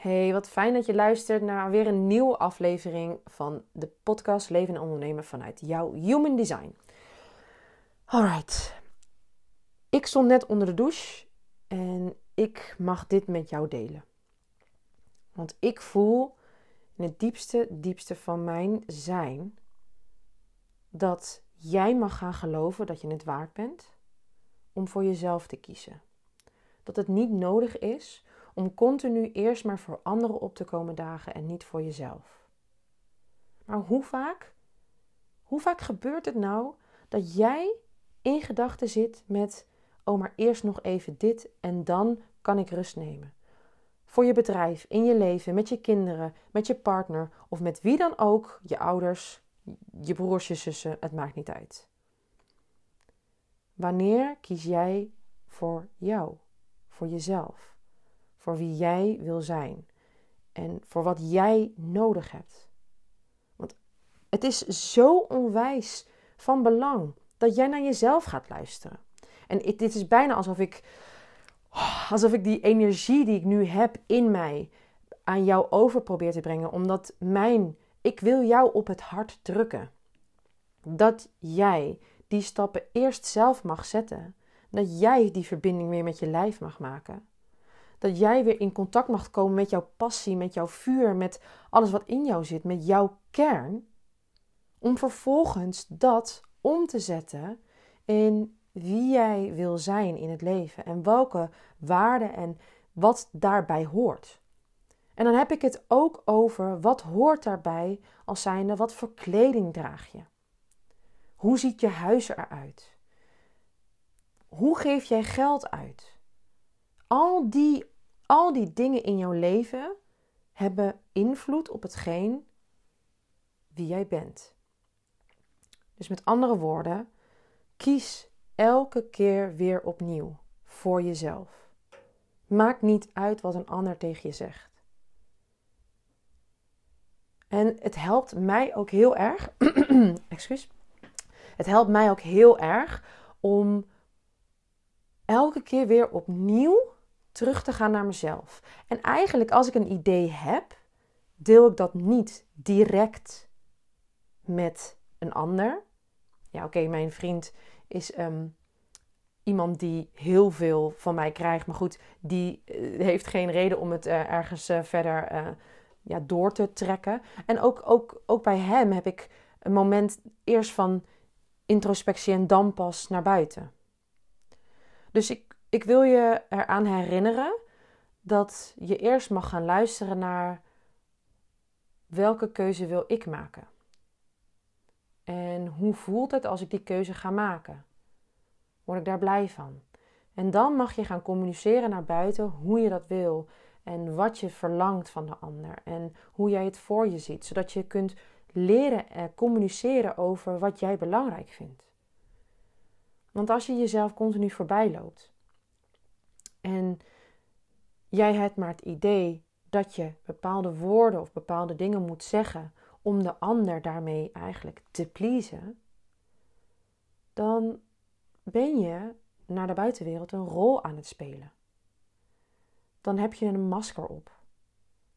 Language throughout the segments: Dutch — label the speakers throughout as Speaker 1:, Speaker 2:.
Speaker 1: Hey, wat fijn dat je luistert naar weer een nieuwe aflevering van de podcast Leven en Ondernemen vanuit jouw Human Design. Alright. Ik stond net onder de douche en ik mag dit met jou delen. Want ik voel in het diepste, diepste van mijn zijn dat jij mag gaan geloven dat je het waard bent om voor jezelf te kiezen. Dat het niet nodig is om continu eerst maar voor anderen op te komen dagen en niet voor jezelf. Maar hoe vaak, hoe vaak gebeurt het nou dat jij in gedachten zit met, oh maar eerst nog even dit en dan kan ik rust nemen. Voor je bedrijf, in je leven, met je kinderen, met je partner of met wie dan ook, je ouders, je broers, je zussen, het maakt niet uit. Wanneer kies jij voor jou, voor jezelf, voor wie jij wil zijn en voor wat jij nodig hebt? Want het is zo onwijs van belang dat jij naar jezelf gaat luisteren. En dit is bijna alsof ik, alsof ik die energie die ik nu heb in mij aan jou over probeer te brengen, omdat mijn, ik wil jou op het hart drukken. Dat jij die stappen eerst zelf mag zetten. Dat jij die verbinding weer met je lijf mag maken. Dat jij weer in contact mag komen met jouw passie, met jouw vuur, met alles wat in jou zit, met jouw kern. Om vervolgens dat om te zetten in wie jij wil zijn in het leven en welke waarden en wat daarbij hoort. En dan heb ik het ook over wat hoort daarbij als zijnde wat voor kleding draag je. Hoe ziet je huis eruit? Hoe geef jij geld uit? Al die, al die dingen in jouw leven hebben invloed op hetgeen wie jij bent. Dus met andere woorden, kies elke keer weer opnieuw voor jezelf. Maakt niet uit wat een ander tegen je zegt. En het helpt mij ook heel erg. excuus het helpt mij ook heel erg om elke keer weer opnieuw terug te gaan naar mezelf. En eigenlijk als ik een idee heb, deel ik dat niet direct met een ander. Ja, oké, mijn vriend is ehm, iemand die heel veel van mij krijgt. Maar goed, die eh, heeft geen reden om het uh, ergens uh, verder ja, door te trekken. En ook, ook, ook bij hem heb ik een moment eerst van introspectie en dan pas naar buiten. Dus ik, ik wil je eraan herinneren dat je eerst mag gaan luisteren naar welke keuze wil ik maken. En hoe voelt het als ik die keuze ga maken? Word ik daar blij van? En dan mag je gaan communiceren naar buiten hoe je dat wil en wat je verlangt van de ander en hoe jij het voor je ziet, zodat je kunt leren communiceren over wat jij belangrijk vindt. Want als je jezelf continu voorbij loopt en jij hebt maar het idee dat je bepaalde woorden of bepaalde dingen moet zeggen om de ander daarmee eigenlijk te pleasen, dan ben je naar de buitenwereld een rol aan het spelen. Dan heb je een masker op.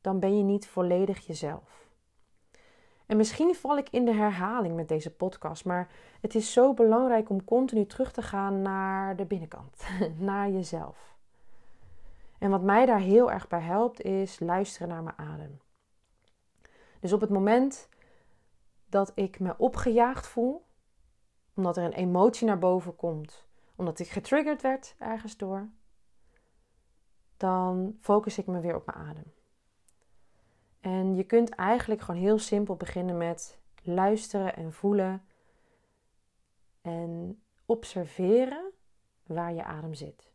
Speaker 1: Dan ben je niet volledig jezelf. En misschien val ik in de herhaling met deze podcast, maar het is zo belangrijk om continu terug te gaan naar de binnenkant, naar jezelf. En wat mij daar heel erg bij helpt, is luisteren naar mijn adem. Dus op het moment dat ik me opgejaagd voel, omdat er een emotie naar boven komt, omdat ik getriggerd werd ergens door, dan focus ik me weer op mijn adem. En je kunt eigenlijk gewoon heel simpel beginnen met luisteren en voelen en observeren waar je adem zit.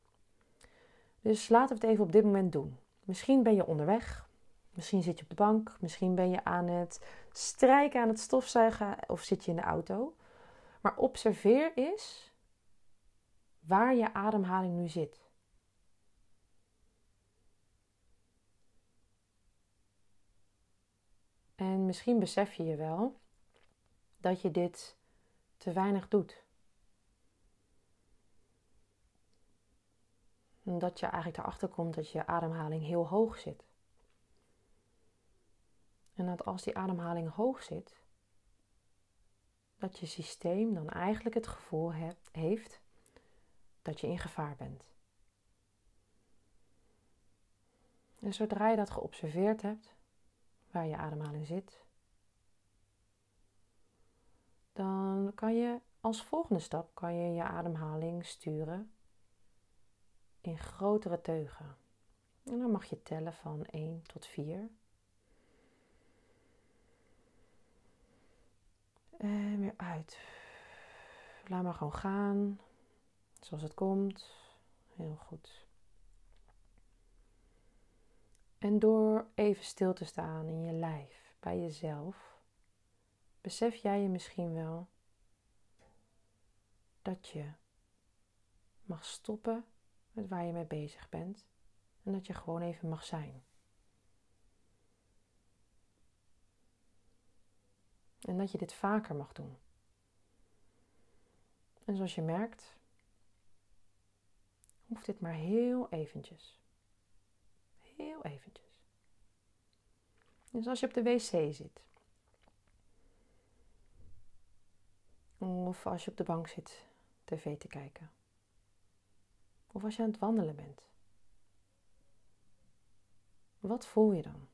Speaker 1: Dus laten we het even op dit moment doen. Misschien ben je onderweg, misschien zit je op de bank, misschien ben je aan het strijken, aan het stofzuigen of zit je in de auto. Maar observeer eens waar je ademhaling nu zit. En misschien besef je je wel dat je dit te weinig doet. Dat je eigenlijk erachter komt dat je ademhaling heel hoog zit. En dat als die ademhaling hoog zit, dat je systeem dan eigenlijk het gevoel heeft dat je in gevaar bent. En zodra je dat geobserveerd hebt, waar je ademhaling zit, dan kan je als volgende stap kan je je ademhaling sturen in grotere teugen. En dan mag je tellen van 1 tot 4. En weer uit. Laat maar gewoon gaan. Zoals het komt. Heel goed. En door even stil te staan in je lijf, bij jezelf, besef jij je misschien wel dat je mag stoppen met waar je mee bezig bent en dat je gewoon even mag zijn. En dat je dit vaker mag doen. En zoals je merkt, hoeft dit maar heel eventjes. Heel eventjes. Dus als je op de wc zit. Of als je op de bank zit tv te kijken. Of als je aan het wandelen bent. Wat voel je dan?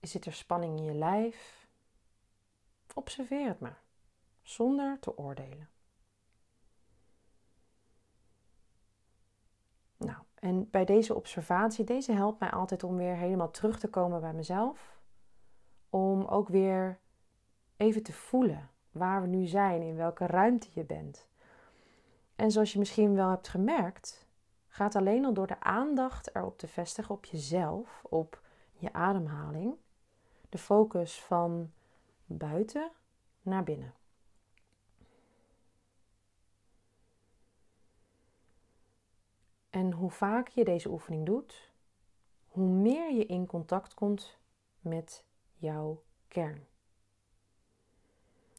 Speaker 1: Zit er spanning in je lijf? Observeer het maar, zonder te oordelen. Nou, en bij deze observatie, deze helpt mij altijd om weer helemaal terug te komen bij mezelf. Om ook weer even te voelen waar we nu zijn, in welke ruimte je bent. En zoals je misschien wel hebt gemerkt, gaat alleen al door de aandacht erop te vestigen op jezelf, op je ademhaling, de focus van buiten naar binnen. En hoe vaker je deze oefening doet, hoe meer je in contact komt met jouw kern.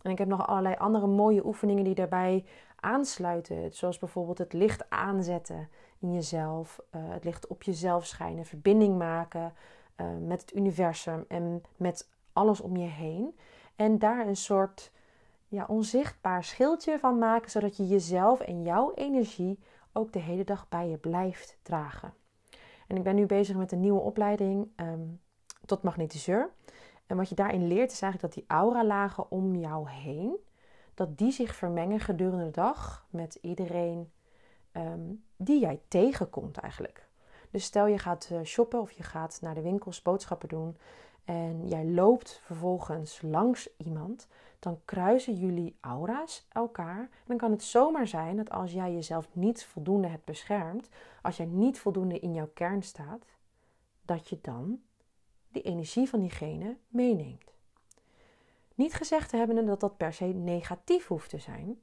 Speaker 1: En ik heb nog allerlei andere mooie oefeningen die daarbij aansluiten. Zoals bijvoorbeeld het licht aanzetten in jezelf, uh, het licht op jezelf schijnen, verbinding maken uh, met het universum en met alles om je heen. En daar een soort ja, onzichtbaar schildje van maken, zodat je jezelf en jouw energie ook de hele dag bij je blijft dragen. En ik ben nu bezig met een nieuwe opleiding um, tot magnetiseur. En wat je daarin leert is eigenlijk dat die aura-lagen om jou heen, dat die zich vermengen gedurende de dag met iedereen ehm, die jij tegenkomt eigenlijk. Dus stel je gaat eh, shoppen of je gaat naar de winkels boodschappen doen en jij loopt vervolgens langs iemand, dan kruisen jullie aura's elkaar. Dan kan het zomaar zijn dat als jij jezelf niet voldoende hebt beschermd, als jij niet voldoende in jouw kern staat, dat je dan die energie van diegene meeneemt. Niet gezegd te hebben dat dat per se negatief hoeft te zijn,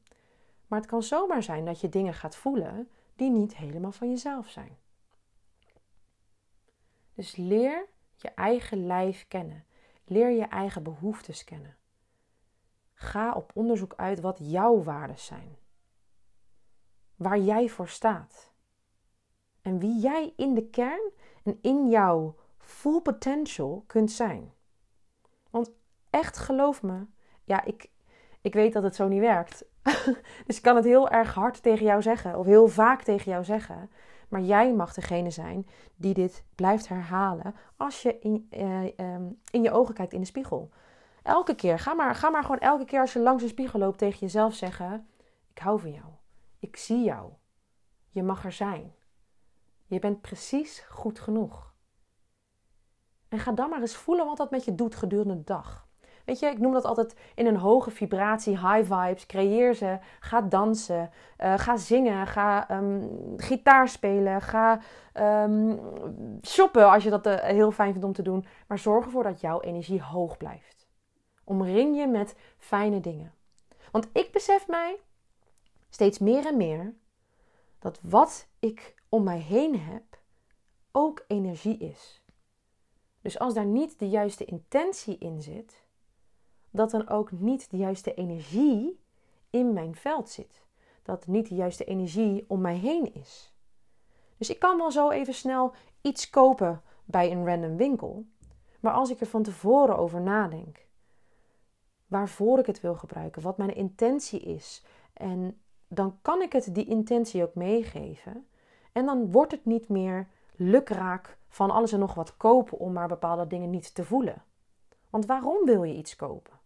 Speaker 1: maar het kan zomaar zijn dat je dingen gaat voelen die niet helemaal van jezelf zijn. Dus leer je eigen lijf kennen. Leer je eigen behoeftes kennen. Ga op onderzoek uit wat jouw waarden zijn. Waar jij voor staat. En wie jij in de kern en in jouw full potential kunt zijn. Want echt geloof me, ja, ik, ik weet dat het zo niet werkt. dus ik kan het heel erg hard tegen jou zeggen, of heel vaak tegen jou zeggen. Maar jij mag degene zijn die dit blijft herhalen als je in, eh, ehm, in je ogen kijkt in de spiegel. Elke keer, ga maar, ga maar gewoon elke keer als je langs de spiegel loopt tegen jezelf zeggen: Ik hou van jou. Ik zie jou. Je mag er zijn. Je bent precies goed genoeg. En ga dan maar eens voelen wat dat met je doet gedurende de dag. Weet je, ik noem dat altijd in een hoge vibratie, high vibes. Creëer ze. Ga dansen. Uh, ga zingen. Ga um, gitaar spelen. Ga um, shoppen als je dat uh, heel fijn vindt om te doen. Maar zorg ervoor dat jouw energie hoog blijft. Omring je met fijne dingen. Want ik besef mij steeds meer en meer dat wat ik om mij heen heb ook energie is. Dus als daar niet de juiste intentie in zit, dat dan ook niet de juiste energie in mijn veld zit. Dat niet de juiste energie om mij heen is. Dus ik kan wel zo even snel iets kopen bij een random winkel. Maar als ik er van tevoren over nadenk, waarvoor ik het wil gebruiken, wat mijn intentie is, en dan kan ik het die intentie ook meegeven. En dan wordt het niet meer lukraak van alles en nog wat kopen om maar bepaalde dingen niet te voelen. Want waarom wil je iets kopen?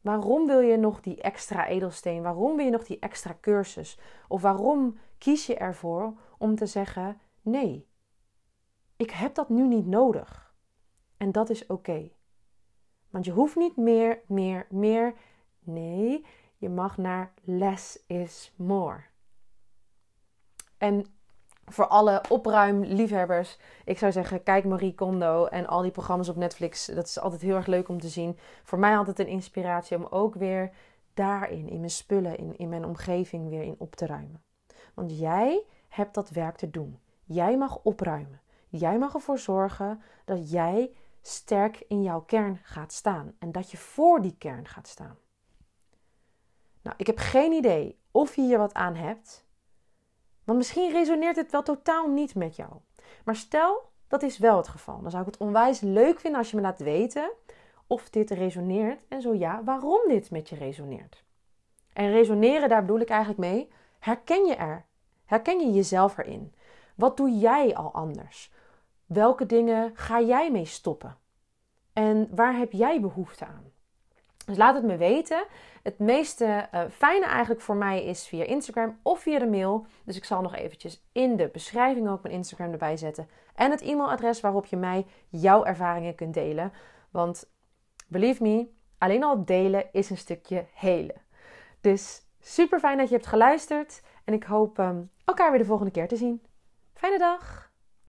Speaker 1: Waarom wil je nog die extra edelsteen? Waarom wil je nog die extra cursus? Of waarom kies je ervoor om te zeggen: nee, ik heb dat nu niet nodig. En dat is oké. Want je hoeft niet meer, meer, meer. Nee, je mag naar less is more. En voor alle opruimliefhebbers, ik zou zeggen, kijk Marie Kondo en al die programma's op Netflix. Dat is altijd heel erg leuk om te zien. Voor mij altijd een inspiratie om ook weer daarin, in mijn spullen, in, in mijn omgeving weer in op te ruimen. Want jij hebt dat werk te doen. Jij mag opruimen. Jij mag ervoor zorgen dat jij sterk in jouw kern gaat staan en dat je voor die kern gaat staan. Nou, ik heb geen idee of je hier wat aan hebt, want misschien resoneert het wel totaal niet met jou. Maar stel dat is wel het geval, dan zou ik het onwijs leuk vinden als je me laat weten of dit resoneert en zo ja, waarom dit met je resoneert. En resoneren, daar bedoel ik eigenlijk mee, herken je er? Herken je jezelf erin? Wat doe jij al anders? Welke dingen ga jij mee stoppen? En waar heb jij behoefte aan? Dus laat het me weten. Het meeste uh, fijne eigenlijk voor mij is via Instagram of via de mail. Dus ik zal nog eventjes in de beschrijving ook mijn Instagram erbij zetten. En het e-mailadres waarop je mij jouw ervaringen kunt delen. Want believe me, alleen al delen is een stukje helen. Dus super fijn dat je hebt geluisterd. En ik hoop um, elkaar weer de volgende keer te zien. Fijne dag!